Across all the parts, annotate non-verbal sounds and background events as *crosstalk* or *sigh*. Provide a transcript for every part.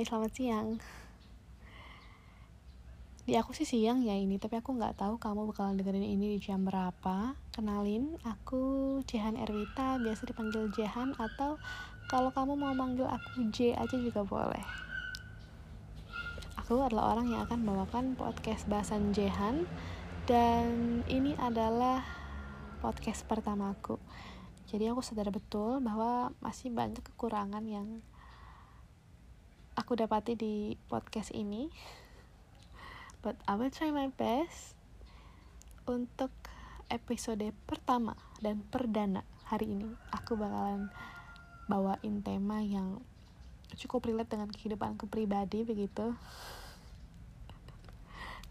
Hai, selamat siang. Di aku sih siang ya ini, tapi aku nggak tahu kamu bakalan dengerin ini di jam berapa. Kenalin, aku Jehan Erwita, biasa dipanggil Jehan atau kalau kamu mau manggil aku J aja juga boleh. Aku adalah orang yang akan membawakan podcast bahasan Jehan dan ini adalah podcast pertamaku. Jadi aku sadar betul bahwa masih banyak kekurangan yang aku dapati di podcast ini. But I will try my best untuk episode pertama dan perdana hari ini. Aku bakalan bawain tema yang cukup relate dengan kehidupanku pribadi begitu.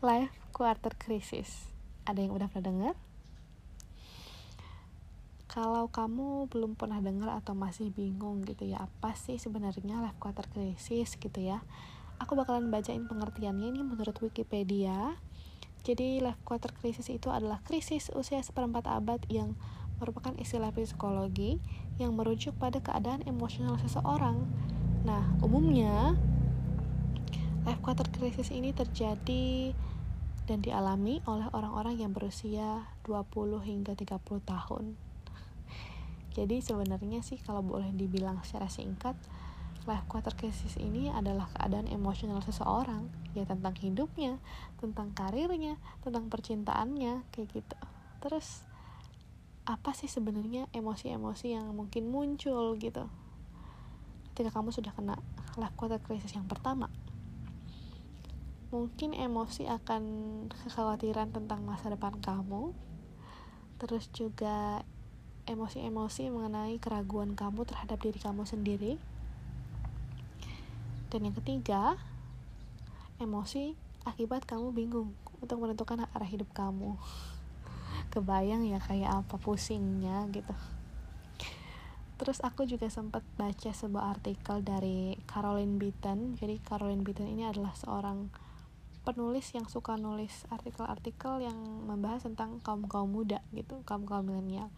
Life quarter crisis. Ada yang udah pernah dengar kalau kamu belum pernah dengar atau masih bingung gitu ya apa sih sebenarnya life quarter crisis gitu ya aku bakalan bacain pengertiannya ini menurut Wikipedia. Jadi life quarter crisis itu adalah krisis usia seperempat abad yang merupakan istilah psikologi yang merujuk pada keadaan emosional seseorang. Nah umumnya life quarter crisis ini terjadi dan dialami oleh orang-orang yang berusia 20 hingga 30 tahun jadi sebenarnya sih kalau boleh dibilang secara singkat life quarter crisis ini adalah keadaan emosional seseorang. Ya tentang hidupnya tentang karirnya tentang percintaannya kayak gitu. Terus apa sih sebenarnya emosi-emosi yang mungkin muncul gitu? Ketika kamu sudah kena life quarter crisis yang pertama. Mungkin emosi akan kekhawatiran tentang masa depan kamu. Terus juga emosi-emosi mengenai keraguan kamu terhadap diri kamu sendiri. Dan yang ketiga, emosi akibat kamu bingung untuk menentukan arah hidup kamu. *laughs* Kebayang ya kayak apa pusingnya gitu. Terus aku juga sempat baca sebuah artikel dari Caroline Beaton. Jadi Caroline Beaton ini adalah seorang penulis yang suka nulis artikel-artikel yang membahas tentang kaum kaum muda gitu, kaum kaum milenial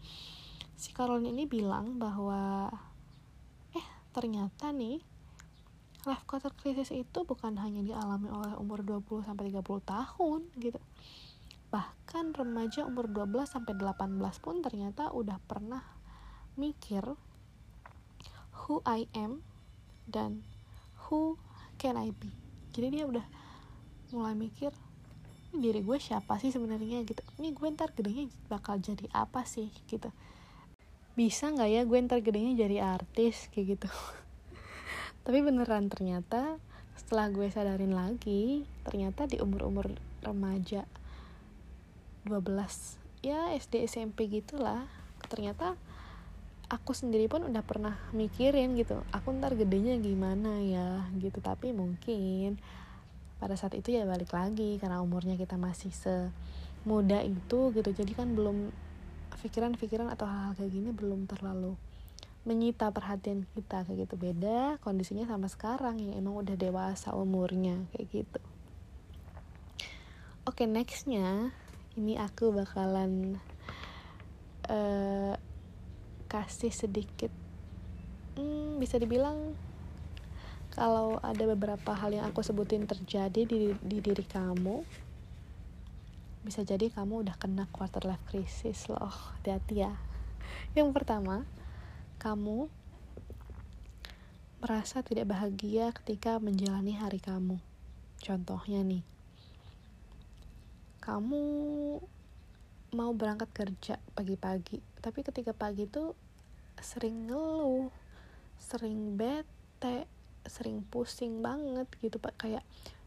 si Caroline ini bilang bahwa eh ternyata nih life quarter crisis itu bukan hanya dialami oleh umur 20 sampai 30 tahun gitu. Bahkan remaja umur 12 sampai 18 pun ternyata udah pernah mikir who I am dan who can I be. Jadi dia udah mulai mikir diri gue siapa sih sebenarnya gitu. Ini gue ntar gedenya bakal jadi apa sih gitu bisa nggak ya gue ntar gedenya jadi artis kayak gitu. *laughs* Tapi beneran ternyata setelah gue sadarin lagi ternyata di umur-umur remaja 12 ya SD SMP gitulah ternyata aku sendiri pun udah pernah mikirin gitu aku ntar gedenya gimana ya? Gitu. Tapi mungkin pada saat itu ya balik lagi karena umurnya kita masih semuda itu gitu. Jadi kan belum pikiran-pikiran atau hal-hal kayak gini belum terlalu menyita perhatian kita kayak gitu. Beda kondisinya sama sekarang yang emang udah dewasa umurnya kayak gitu. Oke okay, nextnya ini aku bakalan uh, kasih sedikit hmm, bisa dibilang kalau ada beberapa hal yang aku sebutin terjadi di, di diri kamu bisa jadi kamu udah kena quarter life crisis loh. Hati-hati ya. Yang pertama kamu merasa tidak bahagia ketika menjalani hari kamu. Contohnya nih kamu mau berangkat kerja pagi-pagi tapi ketika pagi tuh sering ngeluh sering bete sering pusing banget gitu pak. Kayak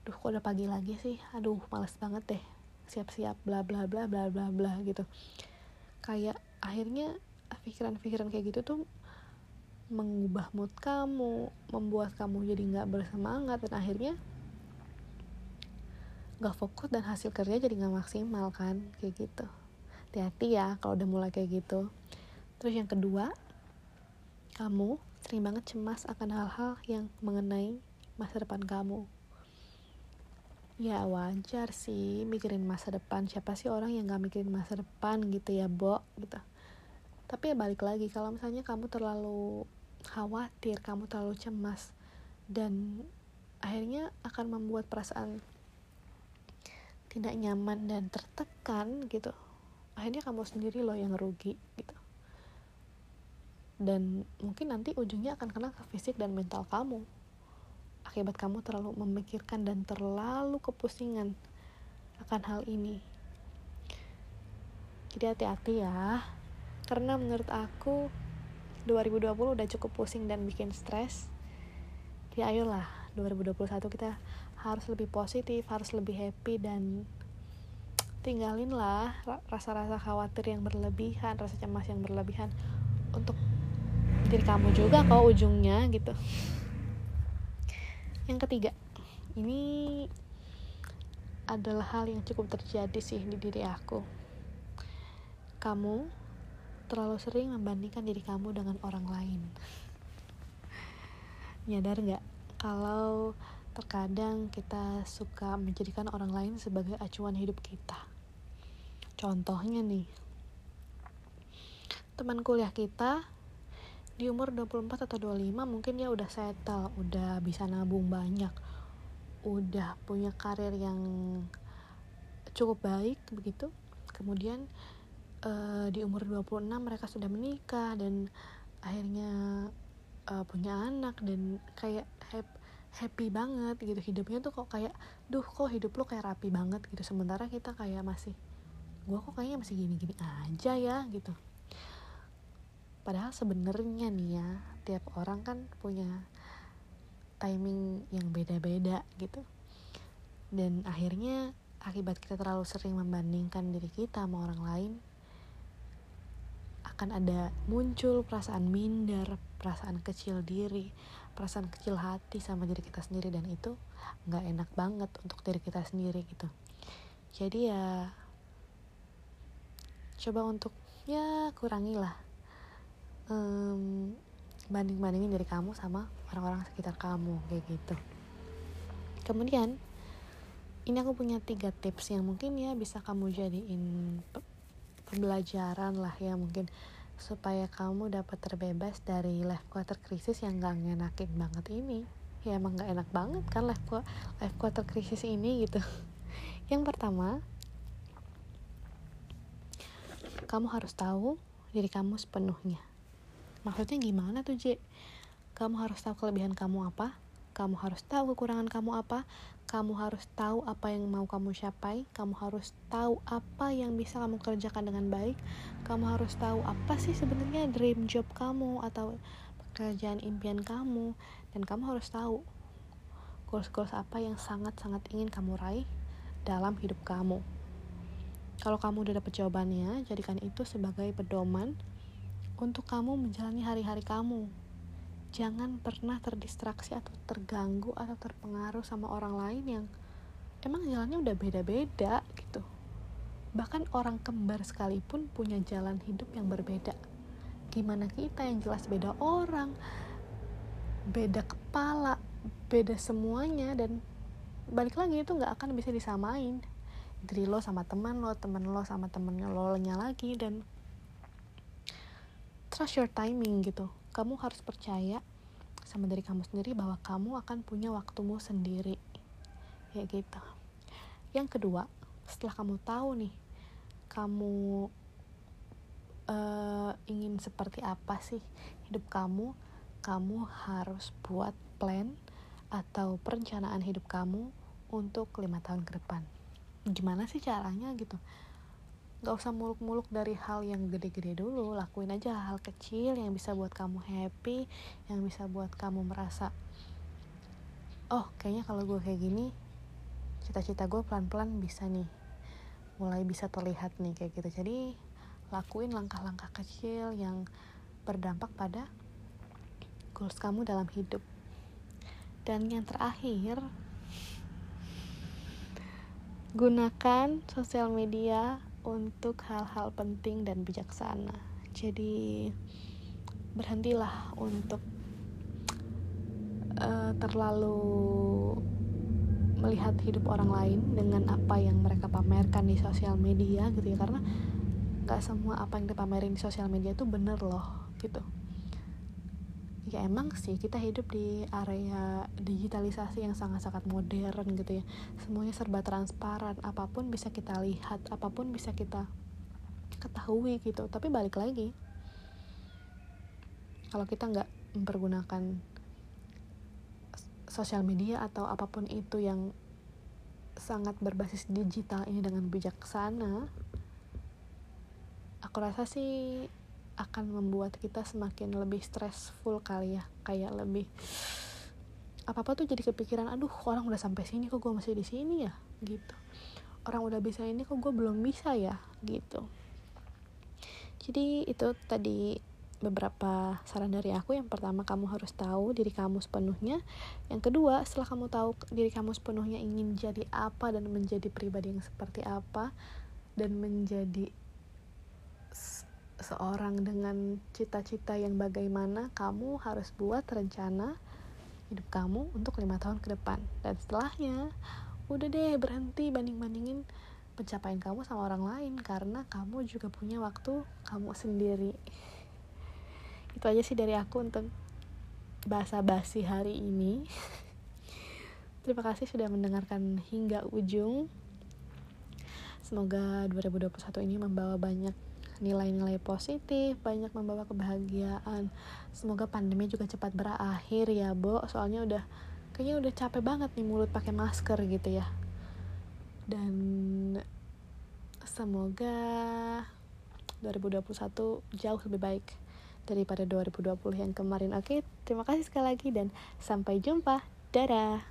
duh kok udah pagi lagi sih? Aduh males banget deh siap-siap bla bla bla bla bla bla gitu. Kayak akhirnya pikiran-pikiran kayak gitu tuh mengubah mood kamu membuat kamu jadi nggak bersemangat dan akhirnya nggak fokus dan hasil kerja jadi nggak maksimal kan kayak gitu. Hati-hati ya kalau udah mulai kayak gitu. Terus yang kedua kamu sering banget cemas akan hal-hal yang mengenai masa depan kamu ya wajar sih mikirin masa depan. Siapa sih orang yang gak mikirin masa depan gitu ya Bo? Gitu. Tapi ya balik lagi kalau misalnya kamu terlalu khawatir kamu terlalu cemas dan akhirnya akan membuat perasaan tidak nyaman dan tertekan gitu akhirnya kamu sendiri loh yang rugi gitu. Dan mungkin nanti ujungnya akan kena ke fisik dan mental kamu akibat kamu terlalu memikirkan dan terlalu kepusingan akan hal ini. Jadi hati-hati ya karena menurut aku 2020 udah cukup pusing dan bikin stres. Ya ayolah 2021 kita harus lebih positif harus lebih happy dan tinggalin lah rasa-rasa khawatir yang berlebihan rasa cemas yang berlebihan untuk diri kamu juga kok ujungnya gitu yang ketiga ini adalah hal yang cukup terjadi sih di diri aku. Kamu terlalu sering membandingkan diri kamu dengan orang lain. Nyadar nggak? Kalau terkadang kita suka menjadikan orang lain sebagai acuan hidup kita. Contohnya nih, teman kuliah kita di umur 24 atau 25 mungkin dia udah settle, udah bisa nabung banyak, udah punya karir yang cukup baik begitu. Kemudian uh, di umur 26 mereka sudah menikah dan akhirnya uh, punya anak dan kayak happy, happy banget gitu. Hidupnya tuh kok kayak duh kok hidup lo kayak rapi banget gitu. Sementara kita kayak masih gue kok kayaknya masih gini-gini aja ya gitu padahal sebenarnya nih ya tiap orang kan punya timing yang beda-beda gitu. Dan akhirnya akibat kita terlalu sering membandingkan diri kita sama orang lain akan ada muncul perasaan minder perasaan kecil diri perasaan kecil hati sama diri kita sendiri. Dan itu nggak enak banget untuk diri kita sendiri gitu. Jadi ya coba untuk ya kurangilah um, banding bandingin dari kamu sama orang-orang sekitar kamu kayak gitu. Kemudian ini aku punya tiga tips yang mungkin ya bisa kamu jadiin pembelajaran lah ya mungkin supaya kamu dapat terbebas dari life quarter crisis yang gak ngenakin banget ini. Ya emang gak enak banget kan life, life quarter crisis ini gitu. *laughs* Yang pertama kamu harus tahu diri kamu sepenuhnya. Maksudnya gimana tuh, J? Kamu harus tahu kelebihan kamu apa, kamu harus tahu kekurangan kamu apa, kamu harus tahu apa yang mau kamu capai, kamu harus tahu apa yang bisa kamu kerjakan dengan baik, kamu harus tahu apa sih sebenarnya dream job kamu atau pekerjaan impian kamu, dan kamu harus tahu goals-goals apa yang sangat-sangat ingin kamu raih dalam hidup kamu. Kalau kamu udah dapet jawabannya, jadikan itu sebagai pedoman untuk kamu menjalani hari-hari kamu. Jangan pernah terdistraksi atau terganggu atau terpengaruh sama orang lain yang emang jalannya udah beda-beda gitu. Bahkan orang kembar sekalipun punya jalan hidup yang berbeda. Gimana kita yang jelas beda orang, beda kepala, beda semuanya dan balik lagi itu nggak akan bisa disamain diri lo sama teman lo teman lo sama temennya lo nya lagi dan trust your timing gitu. Kamu harus percaya sama diri kamu sendiri bahwa kamu akan punya waktumu sendiri. Ya gitu. Yang kedua setelah kamu tahu nih kamu uh, ingin seperti apa sih hidup kamu kamu harus buat plan atau perencanaan hidup kamu untuk lima tahun ke depan. Gimana sih caranya gitu gak usah muluk-muluk dari hal yang gede-gede dulu. Lakuin aja hal kecil yang bisa buat kamu happy yang bisa buat kamu merasa oh kayaknya kalau gue kayak gini cita-cita gue pelan-pelan bisa nih. Mulai bisa terlihat nih kayak gitu. Jadi lakuin langkah-langkah kecil yang berdampak pada goals kamu dalam hidup. Dan yang terakhir gunakan sosial media untuk hal-hal penting dan bijaksana. Jadi berhentilah untuk uh, terlalu melihat hidup orang lain dengan apa yang mereka pamerkan di sosial media gitu ya karena gak semua apa yang dipamerin di sosial media itu bener loh gitu ya emang sih kita hidup di area digitalisasi yang sangat-sangat modern gitu ya. Semuanya serba transparan apa pun bisa kita lihat apa pun bisa kita ketahui gitu. Tapi balik lagi kalau kita nggak mempergunakan sosial media atau apa pun itu yang sangat berbasis digital ini dengan bijaksana aku rasa sih akan membuat kita semakin lebih stressful kali ya. Kayak lebih apa apa tuh jadi kepikiran aduh orang udah sampai sini kok gue masih di sini ya? Gitu. Orang udah bisa ini kok gue belum bisa ya? Gitu. Jadi itu tadi beberapa saran dari aku. Yang pertama kamu harus tahu diri kamu sepenuhnya. Yang kedua setelah kamu tahu diri kamu sepenuhnya ingin jadi apa dan menjadi pribadi yang seperti apa dan menjadi seorang dengan cita-cita yang bagaimana kamu harus buat rencana hidup kamu untuk lima tahun ke depan. Dan setelahnya udah deh berhenti banding-bandingin pencapaian kamu sama orang lain karena kamu juga punya waktu kamu sendiri. Itu aja sih dari aku untuk bahasa basi hari ini. Terima kasih sudah mendengarkan hingga ujung. Semoga 2021 ini membawa banyak nilai-nilai positif banyak membawa kebahagiaan. Semoga pandemi juga cepat berakhir ya Bo. Soalnya udah kayaknya udah capek banget nih mulut pakai masker gitu ya. Dan semoga 2021 jauh lebih baik daripada 2020 yang kemarin. Oke terima kasih sekali lagi dan sampai jumpa. Dadah